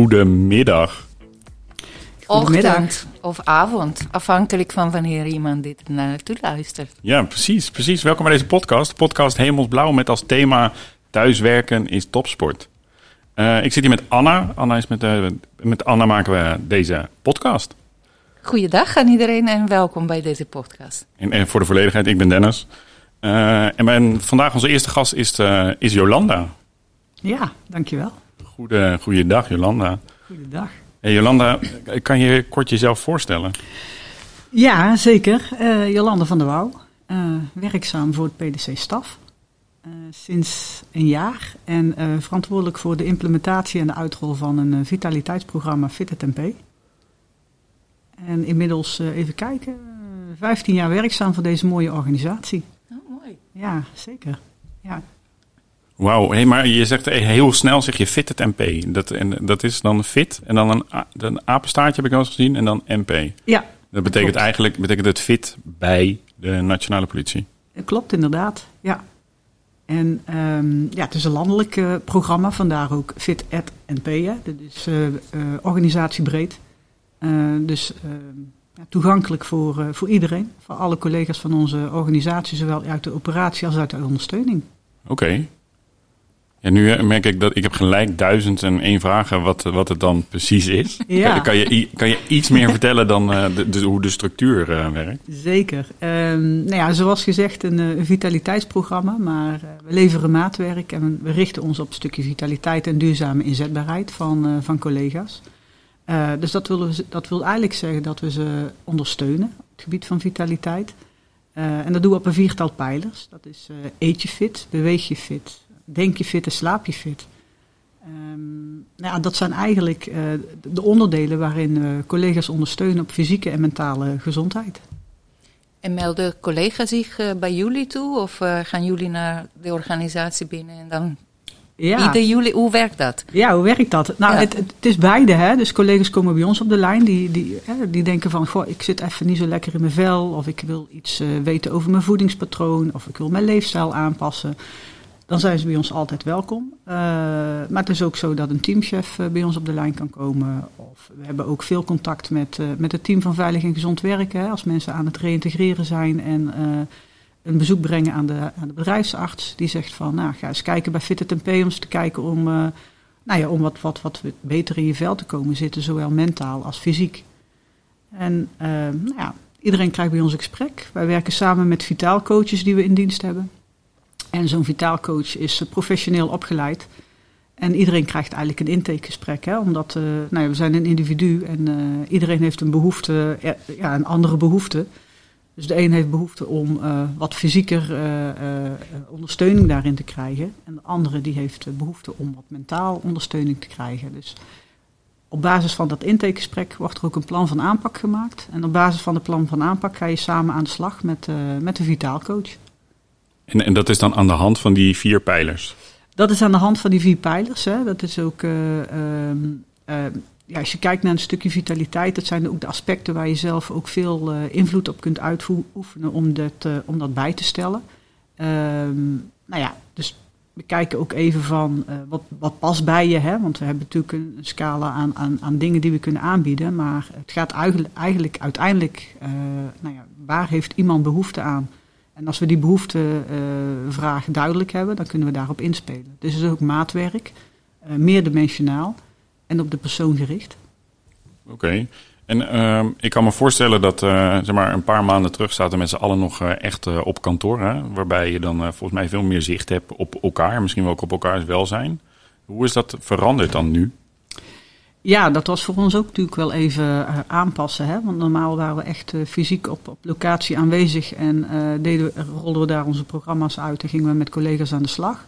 goedemiddag. Ochtend of avond, afhankelijk van wanneer iemand dit naartoe luistert. Ja, precies, precies. Welkom bij deze podcast. Podcast Hemelsblauw met als thema thuiswerken is topsport. Uh, ik zit hier met Anna. Anna is met, uh, met Anna maken we deze podcast. Goeiedag aan iedereen en welkom bij deze podcast. En, en voor de volledigheid, ik ben Dennis. Uh, en mijn, vandaag onze eerste gast is, is Jolanda. Ja, dankjewel. Goede, goeiedag Jolanda. Goeiedag. Hey Jolanda, kan je kort jezelf voorstellen? Ja, zeker. Uh, Jolanda van der Wouw, uh, werkzaam voor het PDC-staf. Uh, sinds een jaar en verantwoordelijk voor de implementatie en de uitrol van een vitaliteitsprogramma Fit MP. En inmiddels, even kijken, 15 jaar werkzaam voor deze mooie organisatie. Oh, mooi. Ja, zeker. Ja. Wauw, hey, maar je zegt heel snel zeg je fit het MP. Dat, en, dat is dan fit en dan een, een apenstaartje heb ik al eens gezien en dan MP. Ja. Dat betekent eigenlijk betekent het fit bij de nationale politie. Klopt inderdaad, ja. En um, ja, het is een landelijk uh, programma, vandaar ook Fit at NP. Hè. Dat is uh, uh, organisatiebreed. dus ja, toegankelijk voor, voor iedereen, voor alle collega's van onze organisatie, zowel uit de operatie als uit de ondersteuning. Oké. Okay. Ja, nu merk ik dat ik heb gelijk duizend en één vragen wat, wat het dan precies is. Ja. Kan, je, kan je iets meer vertellen dan uh, de, de, hoe de structuur uh, werkt? Zeker. Um, nou ja, zoals gezegd een, een vitaliteitsprogramma, maar uh, we leveren maatwerk en we richten ons op een stukje vitaliteit en duurzame inzetbaarheid van, van collega's. dus dat wil, dat wil eigenlijk zeggen dat we ze ondersteunen op het gebied van vitaliteit. en dat doen we op een viertal pijlers. Dat is eet je fit, beweeg je fit, denk je fit en slaap je fit. Um, nou ja, dat zijn eigenlijk uh, de onderdelen waarin uh, collega's ondersteunen op fysieke en mentale gezondheid. En melden collega's zich uh, bij jullie toe of gaan jullie naar de organisatie binnen en dan ja. bieden jullie, hoe werkt dat? Ja, hoe werkt dat? Nou, ja. het, het, is beide. Hè? Dus collega's komen bij ons op de lijn. Die, die, hè, die denken van, goh, ik zit even niet zo lekker in mijn vel. Of ik wil iets weten over mijn voedingspatroon. Of ik wil mijn leefstijl aanpassen dan zijn ze bij ons altijd welkom. Uh, maar het is ook zo dat een teamchef uh, bij ons op de lijn kan komen. Of we hebben ook veel contact met, uh, met het team van Veilig en Gezond Werken. Als mensen aan het reïntegreren zijn en een bezoek brengen aan de, aan de bedrijfsarts. Die zegt van, nou ga eens kijken bij Fit om eens te kijken om, nou ja, om wat, wat, wat beter in je vel te komen zitten. Zowel mentaal als fysiek. En nou ja, iedereen krijgt bij ons een gesprek. Wij werken samen met vitaalcoaches die we in dienst hebben. En zo'n vitaalcoach is professioneel opgeleid. En iedereen krijgt eigenlijk een intakegesprek. Hè? Omdat uh, nou ja, we zijn een individu en uh, iedereen heeft een behoefte, ja, een andere behoefte. Dus de een heeft behoefte om wat fysieker ondersteuning daarin te krijgen. En de andere die heeft behoefte om wat mentaal ondersteuning te krijgen. Dus op basis van dat intakegesprek wordt er ook een plan van aanpak gemaakt. En op basis van het plan van aanpak ga je samen aan de slag met, met de vitaalcoach. En, en dat is dan aan de hand van die vier pijlers? Dat is aan de hand van die vier pijlers. Hè. Dat is ook, uh, uh, uh, ja, als je kijkt naar een stukje vitaliteit, dat zijn ook de aspecten waar je zelf ook veel invloed op kunt uitoefenen om dat, om dat bij te stellen. Ehm, nou ja, dus we kijken ook even van wat, wat past bij je. Hè? Want we hebben natuurlijk een, een scala aan, aan, aan dingen die we kunnen aanbieden. Maar het gaat eigenlijk, eigenlijk uiteindelijk, nou ja, waar heeft iemand behoefte aan? En als we die behoeftevraag uh, duidelijk hebben, dan kunnen we daarop inspelen. Dus het is ook maatwerk, uh, meerdimensionaal en op de persoon gericht. Oké. En uh, ik kan me voorstellen dat uh, zeg maar een paar maanden terug zaten met z'n allen nog echt op kantoor. Hè? Waarbij je dan volgens mij veel meer zicht hebt op elkaar. Misschien wel ook op elkaars welzijn. Hoe is dat veranderd dan nu? Ja, dat was voor ons ook natuurlijk wel even uh, aanpassen. Hè? Want normaal waren we echt uh, fysiek op, op locatie aanwezig en uh, deden, rolden we daar onze programma's uit en gingen we met collega's aan de slag.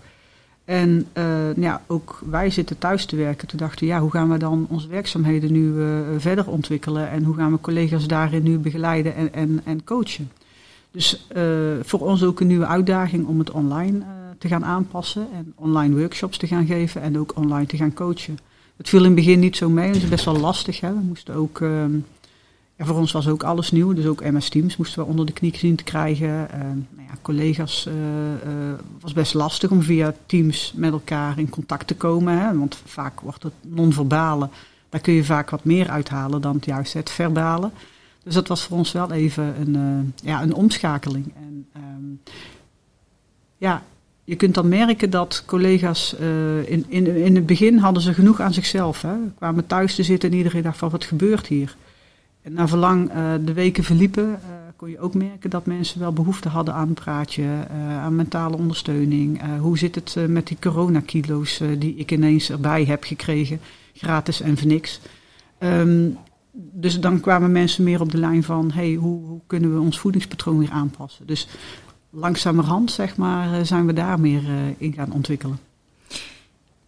En ja, ook wij zitten thuis te werken. Toen dachten we, ja, hoe gaan we dan onze werkzaamheden nu verder ontwikkelen en hoe gaan we collega's daarin nu begeleiden en, en, en coachen. Dus voor ons ook een nieuwe uitdaging om het online te gaan aanpassen en online workshops te gaan geven en ook online te gaan coachen. Het viel in het begin niet zo mee, dat is best wel lastig. Hè. We moesten ook ja, voor ons was ook alles nieuw, dus ook MS Teams moesten we onder de knie zien te krijgen. Uh, nou ja, collega's, uh, uh, was best lastig om via Teams met elkaar in contact te komen. Hè, want vaak wordt het non-verbale, daar kun je vaak wat meer uithalen dan het juist het verbale. Dus dat was voor ons wel even een, ja, een omschakeling. En, um, ja, je kunt dan merken dat collega's in, in, in het begin hadden ze genoeg aan zichzelf. Hè, kwamen thuis te zitten en iedereen dacht van wat gebeurt hier? En na verlang uh, de weken verliepen, uh, kon je ook merken dat mensen wel behoefte hadden aan praatje, aan mentale ondersteuning. hoe zit het met die coronakilo's die ik ineens erbij heb gekregen, gratis en voor niks. Um, dus dan kwamen mensen meer op de lijn van, hey, hoe, hoe, kunnen we ons voedingspatroon weer aanpassen? Dus langzamerhand, zeg maar, zijn we daar meer in gaan ontwikkelen.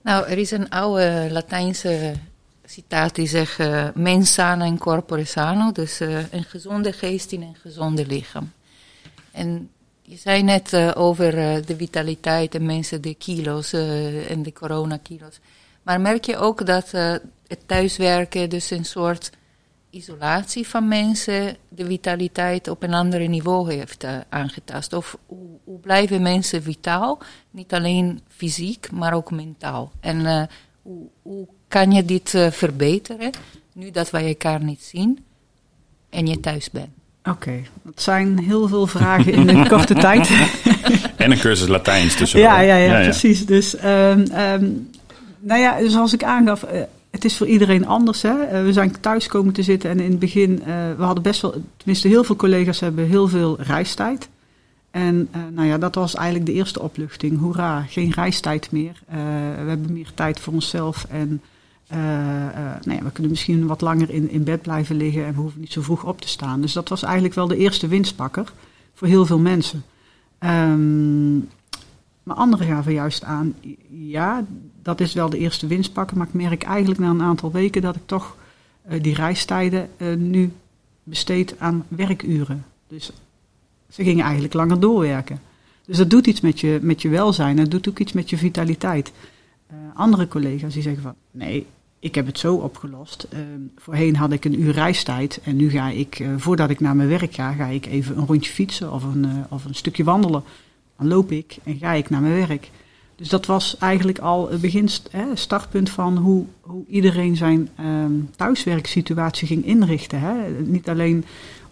Nou, er is een oude Latijnse citaat die zegt uh, mens sano in corpore sano, dus een gezonde geest in een gezonde lichaam. En je zei net over de vitaliteit en mensen, de kilo's en de coronakilo's. Maar merk je ook dat het thuiswerken, dus een soort isolatie van mensen, de vitaliteit op een ander niveau heeft aangetast? Of hoe, hoe, blijven mensen vitaal, niet alleen fysiek, maar ook mentaal? En hoe, hoe kan je dit uh, verbeteren, nu dat wij elkaar niet zien en je thuis bent? Oké, okay. dat zijn heel veel vragen in een korte tijd. en een cursus Latijns tussen. Ja, ja, ja, ja, precies. Dus, um, um, nou ja, zoals ik aangaf, uh, het is voor iedereen anders. Hè? Uh, we zijn thuis komen te zitten en in het begin, we hadden best wel, tenminste heel veel collega's hebben heel veel reistijd. En uh, nou ja, dat was eigenlijk de eerste opluchting. Hoera, geen reistijd meer. We hebben meer tijd voor onszelf. En uh, nou ja, we kunnen misschien wat langer in, in bed blijven liggen. En we hoeven niet zo vroeg op te staan. Dus dat was eigenlijk wel de eerste winstpakker voor heel veel mensen. Um, maar anderen gaven juist aan, ja, dat is wel de eerste winstpakker. Maar ik merk eigenlijk na een aantal weken dat ik toch die reistijden nu besteed aan werkuren. Dus ze gingen eigenlijk langer doorwerken. Dus dat doet iets met je, met je welzijn. Dat doet ook iets met je vitaliteit. Uh, andere collega's die zeggen van nee, ik heb het zo opgelost. Voorheen had ik een uur reistijd en nu ga ik, voordat ik naar mijn werk ga, ga ik even een rondje fietsen of een, of een stukje wandelen. Dan loop ik en ga ik naar mijn werk. Dus dat was eigenlijk al het begin, hè, startpunt van hoe, hoe iedereen zijn um, thuiswerksituatie ging inrichten. Hè. Niet alleen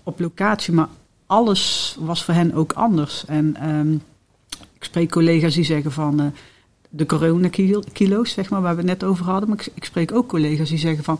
op locatie, maar alles was voor hen ook anders. En um, ik spreek collega's die zeggen van uh, de coronakilo's, zeg maar, waar we het net over hadden. Maar ik, ik, spreek ook collega's die zeggen van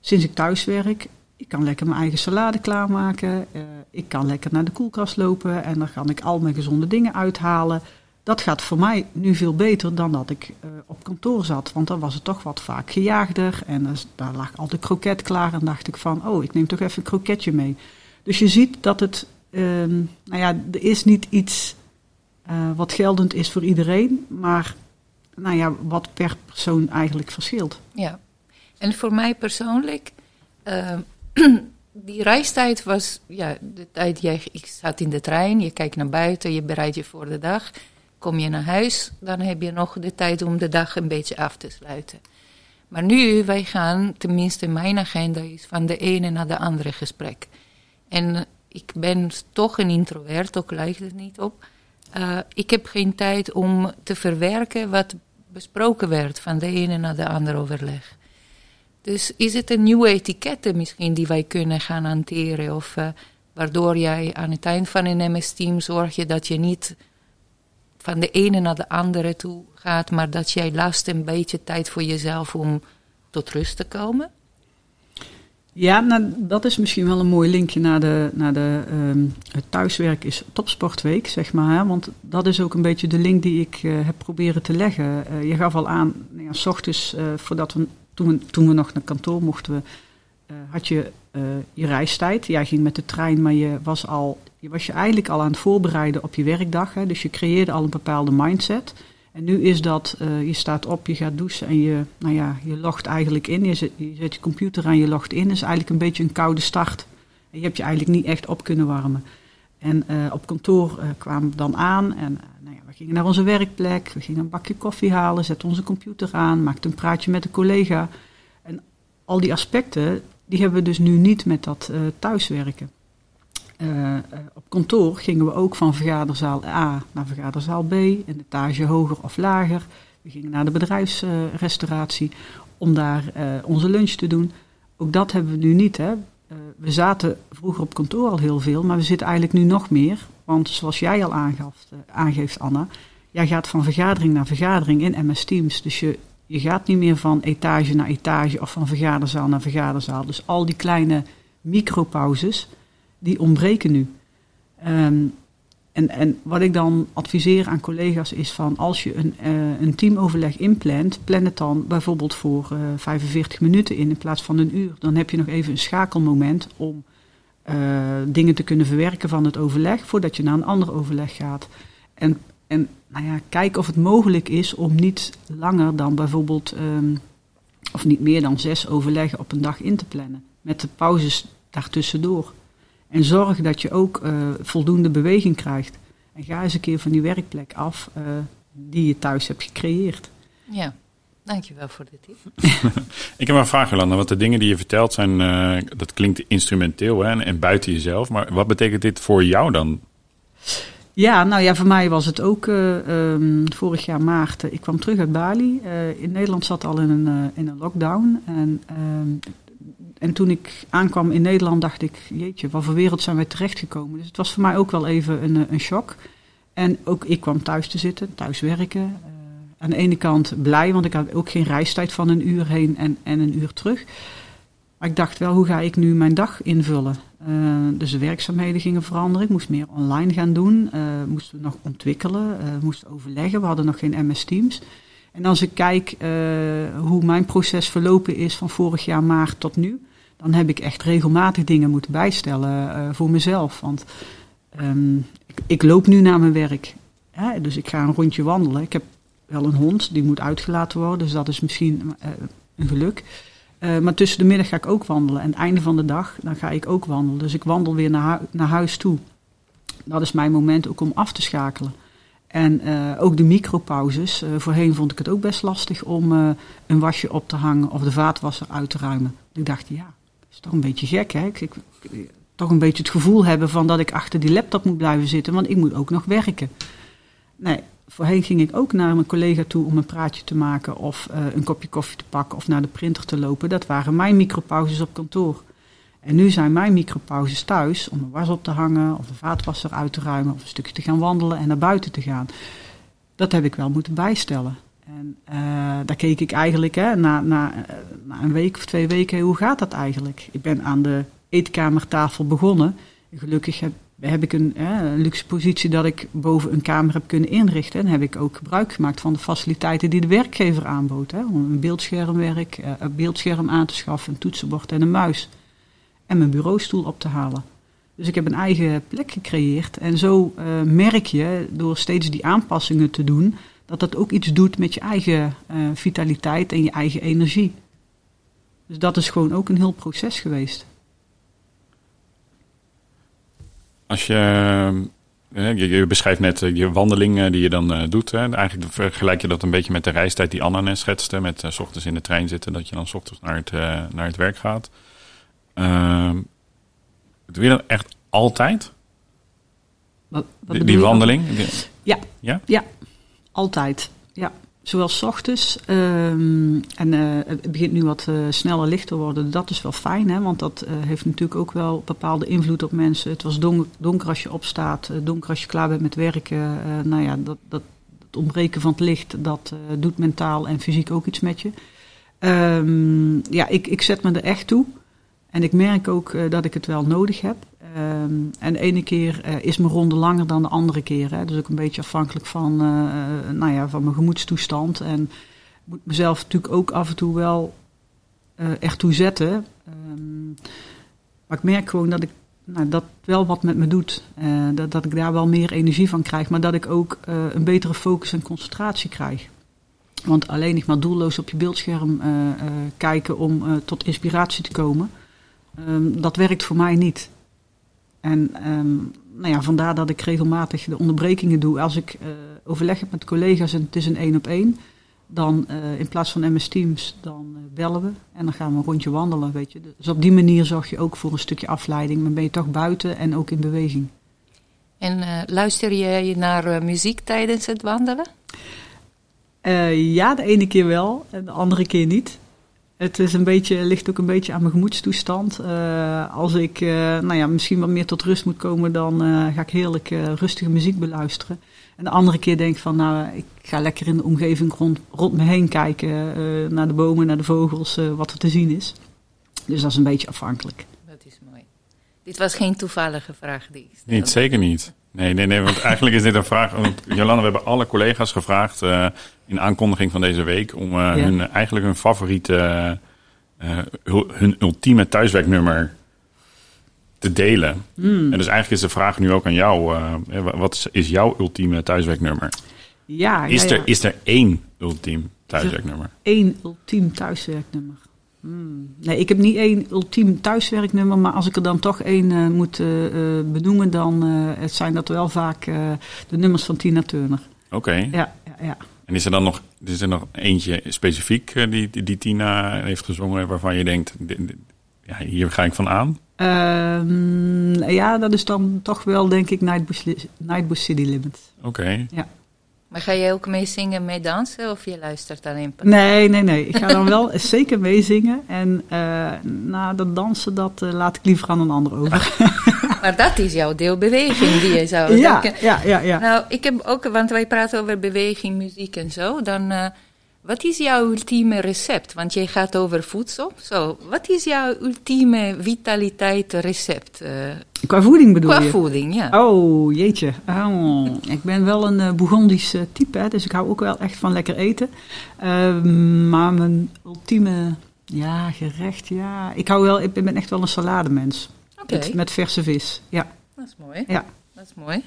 sinds ik thuis werk, ik kan lekker mijn eigen salade klaarmaken. Uh, ik kan lekker naar de koelkast lopen en dan kan ik al mijn gezonde dingen uithalen. Dat gaat voor mij nu veel beter dan dat ik uh, op kantoor zat. Want dan was het toch wat vaak gejaagder. En daar lag al de kroket klaar. En dacht ik van, oh, ik neem toch even een kroketje mee. Dus je ziet dat het, um, nou ja, er is niet iets uh, wat geldend is voor iedereen, maar nou ja, wat per persoon eigenlijk verschilt. Ja, en voor mij persoonlijk, uh, die reistijd was, ja, de tijd, jij, ik zat in de trein, je kijkt naar buiten, je bereidt je voor de dag. Kom je naar huis, dan heb je nog de tijd om de dag een beetje af te sluiten. Maar nu, wij gaan, tenminste mijn agenda is van de ene naar de andere gesprek. En ik ben toch een introvert, ook lijkt het niet op. Uh, ik heb geen tijd om te verwerken wat besproken werd van de ene naar de andere overleg. Dus is het een nieuwe etikette misschien die wij kunnen gaan hanteren? Of uh, waardoor jij aan het eind van een MS-team zorg je dat je niet van de ene naar de andere toe gaat, maar dat jij last een beetje tijd voor jezelf om tot rust te komen? Ja, nou, dat is misschien wel een mooi linkje naar de, naar de um, het thuiswerk is topsportweek, zeg maar. Hè? Want dat is ook een beetje de link die ik uh, heb proberen te leggen. Uh, je gaf al aan, nou ja, s ochtends, voordat we toen, we, toen we nog naar kantoor mochten, we, had je je reistijd. Jij ging met de trein, maar je was, al, je was je eigenlijk al aan het voorbereiden op je werkdag. Hè? Dus je creëerde al een bepaalde mindset. En nu is dat, uh, je staat op, je gaat douchen en je, nou ja, je logt eigenlijk in. Je zet, je zet je computer aan, je logt in. Dat is eigenlijk een beetje een koude start. En je hebt je eigenlijk niet echt op kunnen warmen. En uh, op kantoor uh, kwamen we dan aan en nou ja, we gingen naar onze werkplek. We gingen een bakje koffie halen, zetten onze computer aan, maakten een praatje met een collega. En al die aspecten, Die hebben we dus nu niet met dat thuiswerken. op kantoor gingen we ook van vergaderzaal A naar vergaderzaal B, een etage hoger of lager. We gingen naar de bedrijfsrestauratie om daar onze lunch te doen. Ook dat hebben we nu niet. Hè. We zaten vroeger op kantoor al heel veel, maar we zitten eigenlijk nu nog meer. Want zoals jij al aangaf, aangeeft, Anna, jij gaat van vergadering naar vergadering in MS Teams. Dus je, je gaat niet meer van etage naar etage of van vergaderzaal naar vergaderzaal. Dus al die kleine micropauzes, die ontbreken nu. Um, en, en wat ik dan adviseer aan collega's is van als je een, uh, een teamoverleg inplant, plan het dan bijvoorbeeld voor uh, eh, 45 minuten in in plaats van een uur. Dan heb je nog even een schakelmoment om uh, dingen te kunnen verwerken van het overleg voordat je naar een ander overleg gaat. En, en nou ja, kijk of het mogelijk is om niet langer dan bijvoorbeeld, um, of niet meer dan zes overleggen op een dag in te plannen. Met de pauzes daartussendoor. En zorg dat je ook uh, voldoende beweging krijgt. En ga eens een keer van die werkplek af uh, die je thuis hebt gecreëerd. Ja, dankjewel voor de tip. ik heb een vraag, Jolanda. Want de dingen die je vertelt zijn, uh, dat klinkt instrumenteel hè, en, en buiten jezelf. Maar wat betekent dit voor jou dan? Ja, nou ja, voor mij was het ook uh, um, vorig jaar maart. Ik kwam terug uit Bali. Uh, in Nederland zat al in een, uh, in een lockdown. En um, en toen ik aankwam in Nederland dacht ik, jeetje, wat voor wereld zijn wij terechtgekomen? Dus het was voor mij ook wel even een, een shock. En ook ik kwam thuis te zitten, thuis werken. Uh, aan de ene kant blij, want ik had ook geen reistijd van een uur heen en, en een uur terug. Maar ik dacht wel, hoe ga ik nu mijn dag invullen? Uh, dus de werkzaamheden gingen veranderen. Ik moest meer online gaan doen. Uh, moesten nog ontwikkelen. Moesten overleggen. We hadden nog geen MS Teams. En als ik kijk hoe mijn proces verlopen is van vorig jaar maart tot nu dan heb ik echt regelmatig dingen moeten bijstellen uh, voor mezelf. Want um, ik, loop nu naar mijn werk. Hè? Dus ik ga een rondje wandelen. Ik heb wel een hond, die moet uitgelaten worden. Dus dat is misschien uh, een geluk. Uh, maar tussen de middag ga ik ook wandelen. En het einde van de dag, dan ga ik ook wandelen. Dus ik wandel weer naar, naar huis toe. Dat is mijn moment ook om af te schakelen. En ook de micropauzes. Uh, voorheen vond ik het ook best lastig om een wasje op te hangen of de vaatwasser uit te ruimen. Ik dacht, ja, is toch een beetje gek, hè? Ik, ik, toch een beetje het gevoel hebben van dat ik achter die laptop moet blijven zitten, want ik moet ook nog werken. Nee, voorheen ging ik ook naar mijn collega toe om een praatje te maken of uh, een kopje koffie te pakken of naar de printer te lopen. Dat waren mijn micropauzes op kantoor. En nu zijn mijn micropauzes thuis om een was op te hangen of een vaatwasser uit te ruimen of een stukje te gaan wandelen en naar buiten te gaan. Dat heb ik wel moeten bijstellen. En uh, daar keek ik eigenlijk hè, na, na, eh, na een week of twee weken, hoe gaat dat eigenlijk? Ik ben aan de eetkamertafel begonnen. Gelukkig heb, heb ik een, hè, luxe positie dat ik boven een kamer heb kunnen inrichten. En heb ik ook gebruik gemaakt van de faciliteiten die de werkgever aanbood. Hè, om een beeldschermwerk, uh, een beeldscherm aan te schaffen, een toetsenbord en een muis. En mijn bureaustoel op te halen. Dus ik heb een eigen plek gecreëerd. En zo merk je, door steeds die aanpassingen te doen, dat dat ook iets doet met je eigen uh, vitaliteit en je eigen energie. Dus dat is gewoon ook een heel proces geweest. Als je, je, je beschrijft net eh, je wandeling die je dan uh, doet. Eigenlijk vergelijk je dat een beetje met de reistijd die Anna net schetste. Met uh, s ochtends in de trein zitten, dat je dan s ochtends naar het, naar het werk gaat. Ehm, doe je dat echt altijd? Wat, wat die, die wandeling? Ja. ja. Ja? Altijd, ja. Zowel s ochtends um, en uh, het begint nu wat uh, sneller licht te worden. Dat is wel fijn, hè, want dat uh, heeft natuurlijk ook wel bepaalde invloed op mensen. Het was donker, als je opstaat, donker als je klaar bent met werken. nou ja, dat, dat, het ontbreken van het licht, dat doet mentaal en fysiek ook iets met je. Um, ja, ik, ik zet me er echt toe. En ik merk ook dat ik het wel nodig heb. Um, en de ene keer uh, is mijn ronde langer dan de andere keer. Hè. Dus ook een beetje afhankelijk van, uh, nou ja, van mijn gemoedstoestand. En moet mezelf natuurlijk ook af en toe wel uh, echt toe zetten. Um, maar ik merk gewoon dat ik nou, dat wel wat met me doet. dat, dat ik daar wel meer energie van krijg. Maar dat ik ook een betere focus en concentratie krijg. Want alleen nog maar doelloos op je beeldscherm kijken om tot inspiratie te komen. Um, dat werkt voor mij niet. En um, nou ja, vandaar dat ik regelmatig de onderbrekingen doe. Als ik uh, overleg heb met collega's en het is een één op één, dan eh, in plaats van MS Teams, dan eh, bellen we en dan gaan we een rondje wandelen, weet je. Dus op die manier zorg je ook voor een stukje afleiding, maar ben je toch buiten en ook in beweging. En eh, luister je naar eh, muziek tijdens het wandelen? Eh, ja, de ene keer wel en de andere keer niet. Het is een beetje, ligt ook een beetje aan mijn gemoedstoestand. Eh, als ik eh, nou ja, misschien wat meer tot rust moet komen, dan eh, ga ik heerlijk eh, rustige muziek beluisteren. En de andere keer denk ik van, nou, ik ga lekker in de omgeving rond, rond me heen kijken. eh, naar de bomen, naar de vogels, eh, wat er te zien is. Dus dat is een beetje afhankelijk. Dat is mooi. Dit was geen toevallige vraag die ik stelde. Niet, zeker niet. Nee, nee, nee, want eigenlijk is dit een vraag. Jolanda, we hebben alle collega's gevraagd eh, in aankondiging van deze week om eh, hun, eigenlijk hun favoriete, eh, hu- hun ultieme thuiswerknummer te delen. Hmm. En dus eigenlijk is de vraag nu ook aan jou: wa- wat is, is jouw ultieme thuiswerknummer? Ja, Is, ja, ja. Er, is er één ultiem thuiswerknummer? één ultiem thuiswerknummer? Hmm. Nee, ik heb niet één ultiem thuiswerknummer, maar als ik er dan toch één eh, moet eh, eh, benoemen, dan het zijn dat wel vaak de nummers van Tina Turner. Oké. Ja, ja, ja. En is er dan nog, is er nog eentje specifiek die, die, die Tina heeft gezongen waarvan je denkt: ja, hier ga ik van aan? Ehm, ja, dat is dan toch wel, denk ik, Nightbush, City Limit. Oké. Maar ga jij ook meezingen, mee dansen of je luistert alleen? Nee, nee, nee. Ik ga dan wel zeker meezingen. En eh na dat dansen, dat eh, laat ik liever aan een ander over. Maar dat is jouw deelbeweging die je zou ja, denken. ja, ja, ja. Nou, ik heb ook, want wij praten over beweging, muziek en zo. Dan, eh, wat is jouw ultieme recept? Want jij gaat over voedsel. Zo, wat is jouw ultieme vitaliteit recept? eh, Qua voeding bedoel qua je? voeding, ja. Oh, jeetje. Oh, ik ben wel een uh, Bourgondisch uh, type, hè, dus ik hou ook wel echt van lekker eten. Uh, maar mijn ultieme ja, gerecht, ja. Ik, hou wel, ik ben echt wel een salademens. Oké. Met, met verse vis, ja. Dat is mooi. Ja. Dat is mooi.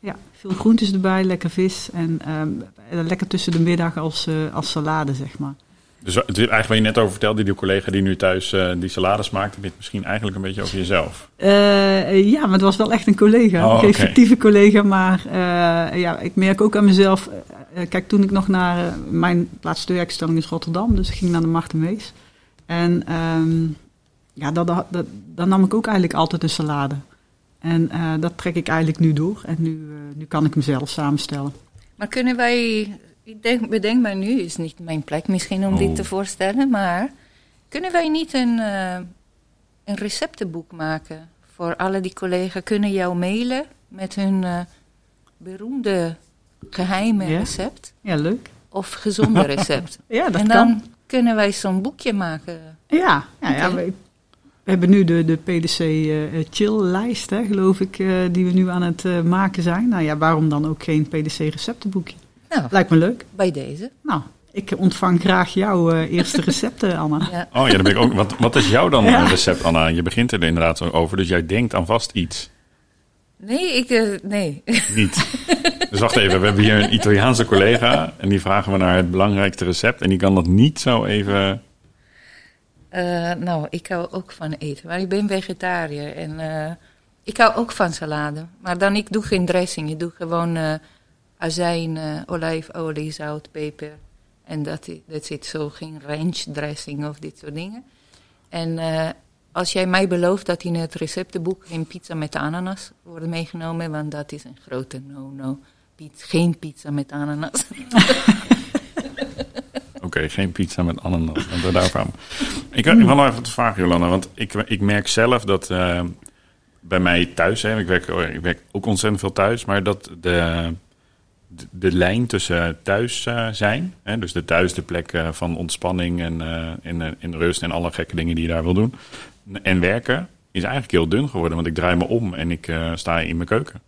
Ja, veel groentes erbij, lekker vis. En um, lekker tussen de middag als, uh, als salade, zeg maar. Dus het, eigenlijk wat je net over vertelde, die collega die nu thuis uh, die salades maakt, heb je het misschien eigenlijk een beetje over jezelf. Uh, ja, maar het was wel echt een collega. Oh, okay. fictieve collega, maar uh, ja, ik merk ook aan mezelf. Uh, kijk, toen ik nog naar mijn laatste werkstelling is Rotterdam, dus ik ging naar de Marten Mees. En um, ja, dat, dat, dat, dan nam ik ook eigenlijk altijd een salade. En uh, dat trek ik eigenlijk nu door. En nu, uh, nu kan ik mezelf samenstellen. Maar kunnen wij, ik denk, bedenk maar nu, is niet mijn plek misschien om oh. dit te voorstellen, maar kunnen wij niet een, uh, een receptenboek maken voor alle die collega's? Kunnen jou mailen met hun uh, beroemde geheime ja? recept? Ja, leuk. Of gezonde recept. ja, dat en dan kan. kunnen wij zo'n boekje maken. Ja, ja, ja we, hebben nu de, de PDC uh, chill-lijst, hè, geloof ik, uh, die we nu aan het uh, maken zijn. Nou ja, waarom dan ook geen PDC-receptenboekje? Nou, Lijkt me leuk. Bij deze. Nou, ik ontvang graag jouw eerste recepten, Anna. Ja. Oh ja, dan ben ik ook. Wat, wat is jouw dan ja. recept, Anna? Je begint er inderdaad zo over, dus jij denkt aan vast iets. Nee, ik, uh, nee. Niet. Dus wacht even, we hebben hier een Italiaanse collega en die vragen we naar het belangrijkste recept en die kan dat niet zo even. Uh, nou, ik hou ook van eten, maar ik ben vegetariër en uh, ik hou ook van salade. Maar dan, ik doe geen dressing, ik doe gewoon uh, azijn, olijfolie, zout, peper. En dat, dat zit zo, geen ranch dressing of dit soort dingen. En als jij mij belooft dat in het receptenboek geen pizza met ananas wordt meegenomen, want dat is een grote no-no. Geen pizza met ananas. Oké, geen pizza met ananas. En daarvan. Ik, wil nog even te vragen, Jolanda, want ik, ik merk zelf dat uh, bij mij thuis, hè, ik, werk, ik werk ook ontzettend veel thuis, maar dat de, de, lijn tussen thuis uh, zijn, hè, dus de thuis de plek uh, van ontspanning en in, in rust en alle gekke dingen die je daar wil doen, en werken, is eigenlijk heel dun geworden, want ik draai me om en ik sta in mijn keuken.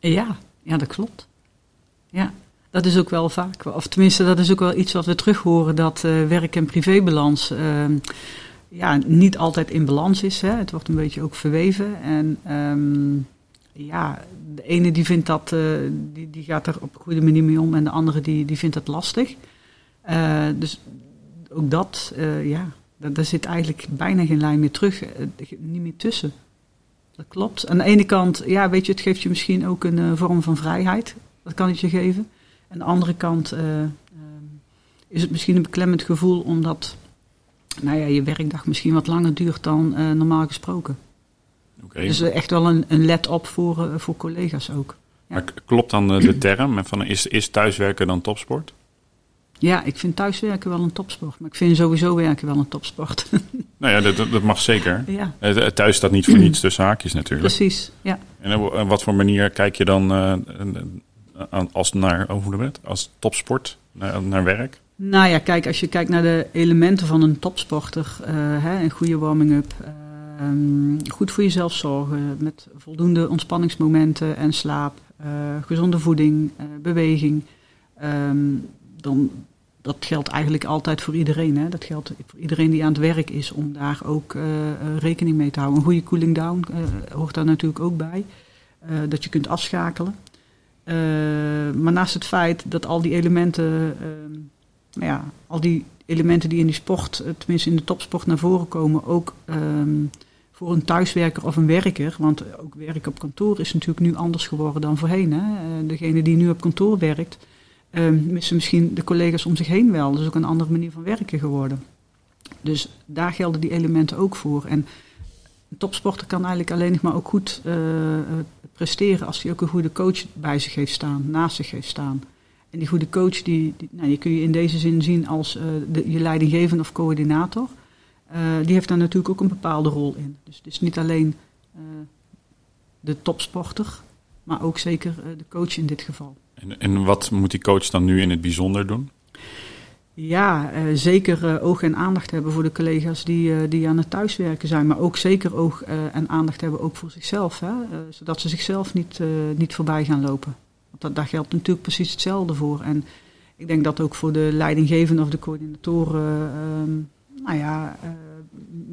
Ja, ja, dat klopt. Ja. Dat is ook wel vaak, of tenminste, dat is ook wel iets wat we terug horen: dat uh, werk- en privébalans uh, ja, niet altijd in balans is. Hè. Het wordt een beetje ook verweven. En um, ja, de ene die vindt dat, uh, die, die gaat er op een goede manier mee om, en de andere die, die vindt dat lastig. dus ook dat, ja, daar zit eigenlijk bijna geen lijn meer terug, niet meer tussen. Dat klopt. Aan de ene kant, ja, weet je, het geeft je misschien ook een vorm van vrijheid. Dat kan het je geven. Aan de andere kant uh, uh, is het misschien een beklemmend gevoel omdat nou ja, je werkdag misschien wat langer duurt dan uh, normaal gesproken. Okay. Dus echt wel een, een let op voor, voor collega's ook. Ja. Maar klopt dan de term van is, is thuiswerken dan topsport? Ja, ik vind thuiswerken wel een topsport. Maar ik vind sowieso werken wel een topsport. Nou ja, dat, dat mag zeker. Ja. Thuis staat niet voor niets tussen haakjes natuurlijk. Precies, ja. En op wat voor manier kijk je dan uh, als, naar, oh, hoe het, als topsport naar, naar werk? Nou ja, kijk, als je kijkt naar de elementen van een topsporter. Uh, hè, een goede warming-up. Uh, goed voor jezelf zorgen. Met voldoende ontspanningsmomenten en slaap. gezonde voeding, beweging. Um, dan, dat geldt eigenlijk altijd voor iedereen. Hè? Dat geldt voor iedereen die aan het werk is om daar ook uh, rekening mee te houden. Een goede cooling down uh, hoort daar natuurlijk ook bij. Uh, dat je kunt afschakelen. Maar naast het feit dat al die elementen, nou ja, al die elementen die in die sport, tenminste in de topsport naar voren komen, ook um, voor een thuiswerker of een werker. Want ook werken op kantoor is natuurlijk nu anders geworden dan voorheen. Hè? degene die nu op kantoor werkt, um, missen misschien de collega's om zich heen wel. Dus ook een andere manier van werken geworden. Dus daar gelden die elementen ook voor. En een topsporter kan eigenlijk alleen nog maar ook goed presteren als hij ook een goede coach bij zich heeft staan, naast zich heeft staan. En die goede coach, die, die nou, je kun je in deze zin zien als uh, de, je leidinggevende of coördinator. Uh, die heeft daar natuurlijk ook een bepaalde rol in. Dus het is niet alleen de topsporter, maar ook zeker de coach in dit geval. En, en wat moet die coach dan nu in het bijzonder doen? Ja, uh, zeker uh, oog en aandacht hebben voor de collega's die, uh, die aan het thuiswerken zijn. Maar ook zeker oog en aandacht hebben ook voor zichzelf. Hè? zodat ze zichzelf niet, niet voorbij gaan lopen. Want dat, daar geldt natuurlijk precies hetzelfde voor. En ik denk dat ook voor de leidinggevenden of de coördinatoren... Ehm, nou ja,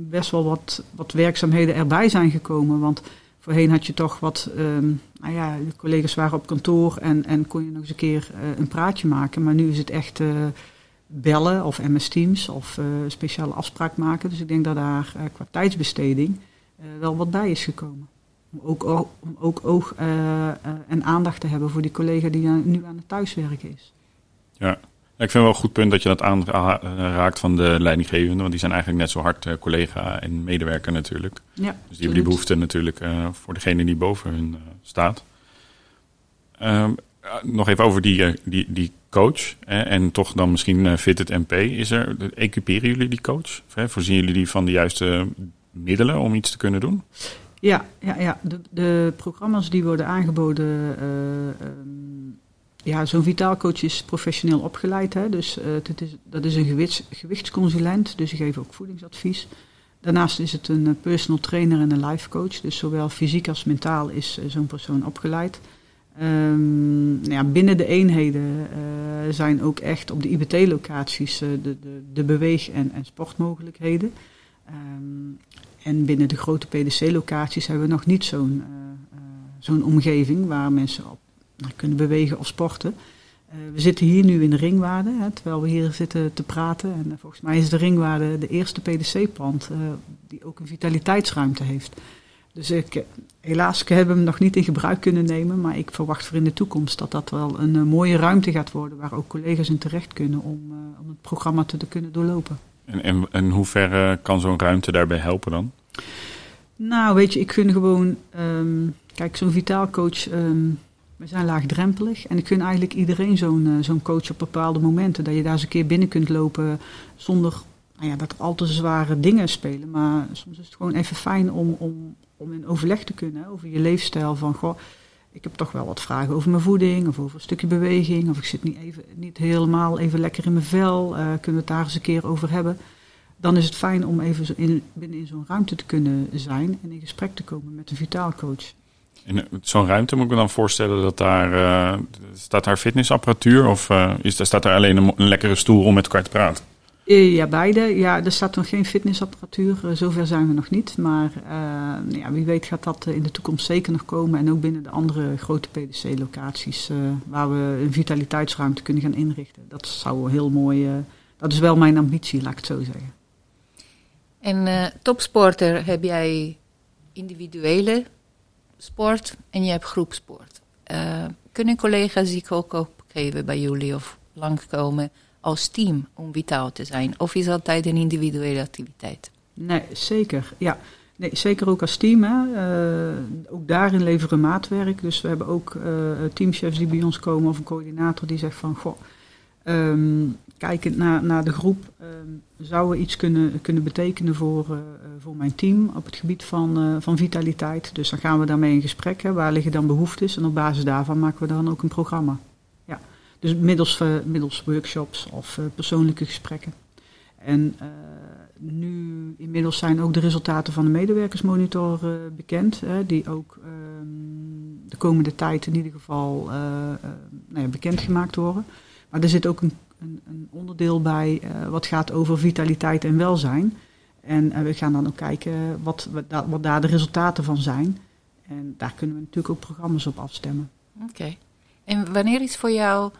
best wel wat, wat werkzaamheden erbij zijn gekomen. Want Voorheen had je toch wat, um, nou ja, de collega's waren op kantoor en, en kon je nog eens een keer een praatje maken. Maar nu is het echt bellen of MS Teams of uh, speciale afspraak maken. Dus ik denk dat daar qua tijdsbesteding wel wat bij is gekomen. Om ook, om ook oog en aandacht te hebben voor die collega die nu aan het thuiswerken is. Ja, ik vind wel een goed punt dat je dat aanraakt van de leidinggevende. Want die zijn eigenlijk net zo hard collega en medewerker natuurlijk. Ja, dus die hebben die behoefte natuurlijk voor degene die boven hun staat. Um, nog even over die, die, die coach. en toch dan misschien Fitted MP. Is er, equiperen jullie die coach? voorzien jullie die van de juiste middelen om iets te kunnen doen? Ja, ja, ja. De, de programma's die worden aangeboden... Um, ja, zo'n vitaalcoach is professioneel opgeleid. Hè? Dus uh, is, dat is een gewichts, gewichtsconsulent, dus ik geef ook voedingsadvies. Daarnaast is het een personal trainer en een life coach. Dus zowel fysiek als mentaal is uh, zo'n persoon opgeleid. Nou ja, binnen de eenheden uh, zijn ook echt op de IBT-locaties de, de, de beweeg- en, en sportmogelijkheden. Um, en binnen de grote PDC-locaties hebben we nog niet zo'n zo'n omgeving waar mensen op kunnen bewegen of sporten. We zitten hier nu in de ringwaarde, hè, terwijl we hier zitten te praten. En volgens mij is de ringwaarde de eerste PDC-pand die ook een vitaliteitsruimte heeft. Dus ik, helaas hebben we hem nog niet in gebruik kunnen nemen, maar ik verwacht voor in de toekomst dat dat wel een mooie ruimte gaat worden waar ook collega's in terecht kunnen om, om het programma te, te kunnen doorlopen. En, en, en hoe ver kan zo'n ruimte daarbij helpen dan? Nou, weet je, ik gun gewoon, um, kijk, zo'n vitaalcoach um, we zijn laagdrempelig en ik gun eigenlijk iedereen zo'n uh, zo'n coach op bepaalde momenten. Dat je daar eens een keer binnen kunt lopen zonder nou ja, dat er al te zware dingen spelen. Maar soms is het gewoon even fijn om, om, om in overleg te kunnen over je leefstijl. Van goh, ik heb toch wel wat vragen over mijn voeding of over een stukje beweging. Of ik zit niet, even, niet helemaal even lekker in mijn vel. Uh, kunnen we het daar eens een keer over hebben. Dan is het fijn om even in, binnen in zo'n ruimte te kunnen zijn en in gesprek te komen met een vitaalcoach. In zo'n ruimte moet ik me dan voorstellen dat daar uh, staat daar fitnessapparatuur of uh, is, staat daar alleen een, een, lekkere stoel om met elkaar te praten? Ja, beide. Ja, er staat nog geen fitnessapparatuur. Uh, zover zijn we nog niet. Maar ja, wie weet gaat dat in de toekomst zeker nog komen. En ook binnen de andere grote PDC-locaties waar we een vitaliteitsruimte kunnen gaan inrichten. Dat zou heel mooi. dat is wel mijn ambitie, laat ik het zo zeggen. En topsporter heb jij individuele sport en je hebt groepsport. Uh, kunnen collega's zich ook opgeven bij jullie of langskomen als team om vitaal te zijn? Of is altijd een individuele activiteit? Nee, zeker. Ja. Nee, zeker ook als team. Uh, ook daarin leveren maatwerk. Dus we hebben ook uh, teamchefs die bij ons komen of een coördinator die zegt van... Goh, um, kijkend naar, naar de groep, um, zou we iets kunnen, kunnen betekenen voor, uh, voor mijn team op het gebied van, van vitaliteit. Dus dan gaan we daarmee in gesprek. Waar liggen dan behoeftes? En op basis daarvan maken we dan ook een programma. Dus middels, middels workshops of persoonlijke gesprekken. En nu inmiddels zijn ook de resultaten van de medewerkersmonitor bekend, die ook um, de komende tijd in ieder geval nou bekendgemaakt worden. Maar er zit ook een, onderdeel bij wat gaat over vitaliteit en welzijn. En we gaan dan ook kijken wat, wat, wat, daar de resultaten van zijn. En daar kunnen we natuurlijk ook programma's op afstemmen. Oké. En wanneer is voor jou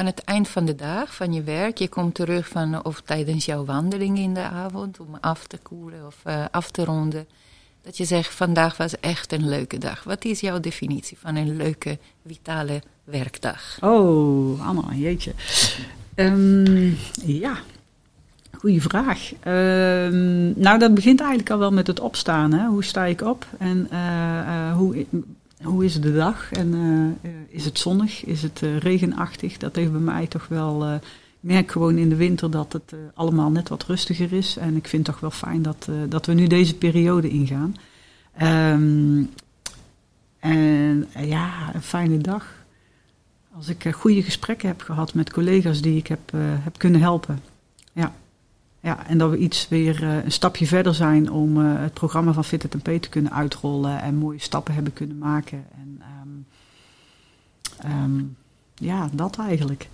aan het eind van de dag, van je werk, je komt terug van of tijdens jouw wandeling in de avond om af te koelen of uh, af te ronden, dat je zegt vandaag was echt een leuke dag. Wat is jouw definitie van een leuke, vitale werkdag? Oh, Anna, jeetje. Um, ja, goede vraag. Um, nou, dat begint eigenlijk al wel met het opstaan. Hè? Hoe sta ik op en uh, uh, hoe hoe is de dag en uh, is het zonnig, is het uh, regenachtig? Dat heeft bij mij toch wel. Ik merk gewoon in de winter dat het allemaal net wat rustiger is. En ik vind het toch wel fijn dat, dat we nu deze periode ingaan. Um, en ja, een fijne dag. Als ik goede gesprekken heb gehad met collega's die ik heb, heb kunnen helpen. Ja. Ja, en dat we iets weer uh, een stapje verder zijn om uh, het programma van Fit P te kunnen uitrollen en mooie stappen hebben kunnen maken. En um, um, ja, dat eigenlijk.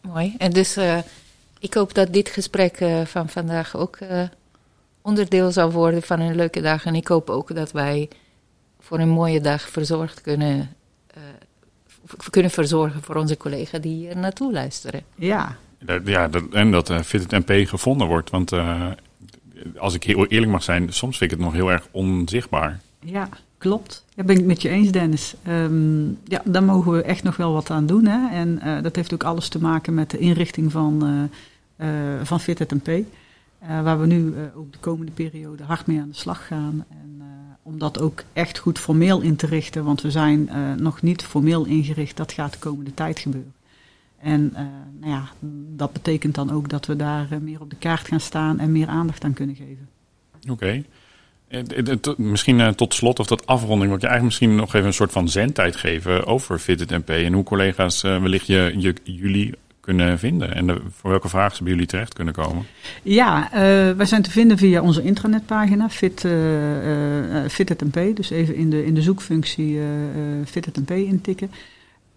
Mooi. En dus uh, ik hoop dat dit gesprek van vandaag ook onderdeel zal worden van een leuke dag. En ik hoop ook dat wij voor een mooie dag verzorgd kunnen, kunnen verzorgen voor onze collega die hier naartoe luisteren. Ja, ja, dat, en dat uh, Fit MP gevonden wordt. Want uh, als ik heel eerlijk mag zijn, soms vind ik het nog heel erg onzichtbaar. Ja, klopt. Dat ben ik met je eens, Dennis. Um, ja, daar mogen we echt nog wel wat aan doen. Hè? En uh, dat heeft ook alles te maken met de inrichting van, van Fit MP. waar we nu ook de komende periode hard mee aan de slag gaan. En, om dat ook echt goed formeel in te richten. Want we zijn nog niet formeel ingericht. Dat gaat de komende tijd gebeuren. En uh, nou ja, dat betekent dan ook dat we daar uh, meer op de kaart gaan staan en meer aandacht aan kunnen geven. Oké. Okay. Eh, misschien tot slot of tot afronding, wil je eigenlijk misschien nog even een soort van zendtijd geven over Fitted MP en hoe collega's wellicht je, je, jullie kunnen vinden en de, voor welke vragen ze bij jullie terecht kunnen komen? Ja, uh, wij zijn te vinden via onze intranetpagina Fit, uh, uh, Fitted MP. Dus even in de, in de zoekfunctie Fitted MP intikken.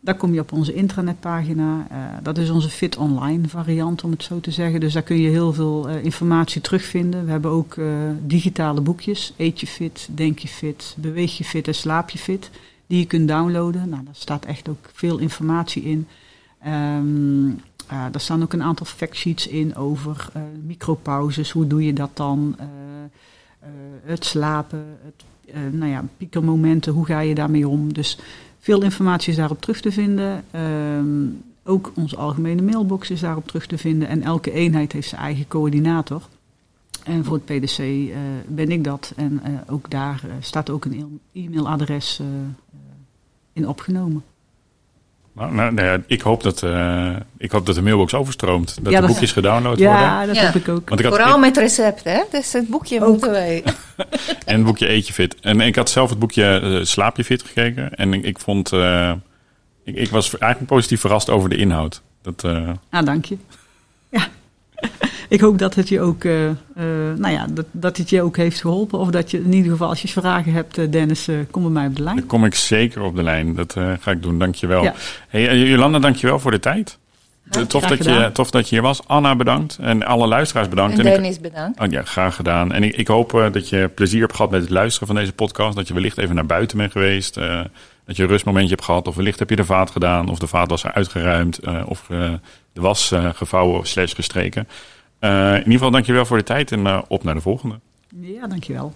Daar kom je op onze intranetpagina. Uh, dat is onze Fit Online variant, om het zo te zeggen. Dus daar kun je heel veel uh, informatie terugvinden. We hebben ook uh, digitale boekjes. Eet je fit, denk je fit, beweeg je fit en slaap je fit. Die je kunt downloaden. Nou, daar staat echt ook veel informatie in. Um, daar staan ook een aantal factsheets in over micropauzes. Hoe doe je dat dan? het slapen, het, nou ja, piekermomenten, hoe ga je daarmee om? Dus veel informatie is daarop terug te vinden. Um, ook onze algemene mailbox is daarop terug te vinden. En elke eenheid heeft zijn eigen coördinator. En voor het PDC uh, ben ik dat. En uh, ook daar uh, staat ook een e-mailadres in opgenomen. Nou, nou, nou, ik, hoop dat, uh, ik hoop dat de mailbox overstroomt. Dat ja, de boekjes gedownload ja, worden. Ja, dat heb ik ook. Want ik had, Vooral ik, met recepten, hè? Dus het boekje ook. moeten wij. en het boekje Eet je fit. En ik had zelf het boekje uh, Slaap je fit gekeken. En ik, ik vond... Uh, ik, ik, was eigenlijk positief verrast over de inhoud. Dat, ah, dank je. Ja ik hoop dat het je ook, uh, uh, nou ja, dat, dat het je ook heeft geholpen. Of dat je in ieder geval, als je vragen hebt, uh, Dennis, kom bij mij op de lijn. Dan kom ik zeker op de lijn. Dat ga ik doen. Dankjewel. Ja. Hey, Jolanda, dankjewel voor de tijd. tof, dat je, tof dat je hier was. Anna, bedankt. En alle luisteraars bedankt. En Dennis, bedankt. Oh, ja, graag gedaan. En ik, ik hoop dat je plezier hebt gehad met het luisteren van deze podcast. Dat je wellicht even naar buiten bent geweest. dat je een rustmomentje hebt gehad. Of wellicht heb je de vaat gedaan. Of de vaat was uitgeruimd. of de was gevouwen slash gestreken. Uh, in ieder geval dankjewel voor de tijd en uh, op naar de volgende. Ja, dankjewel.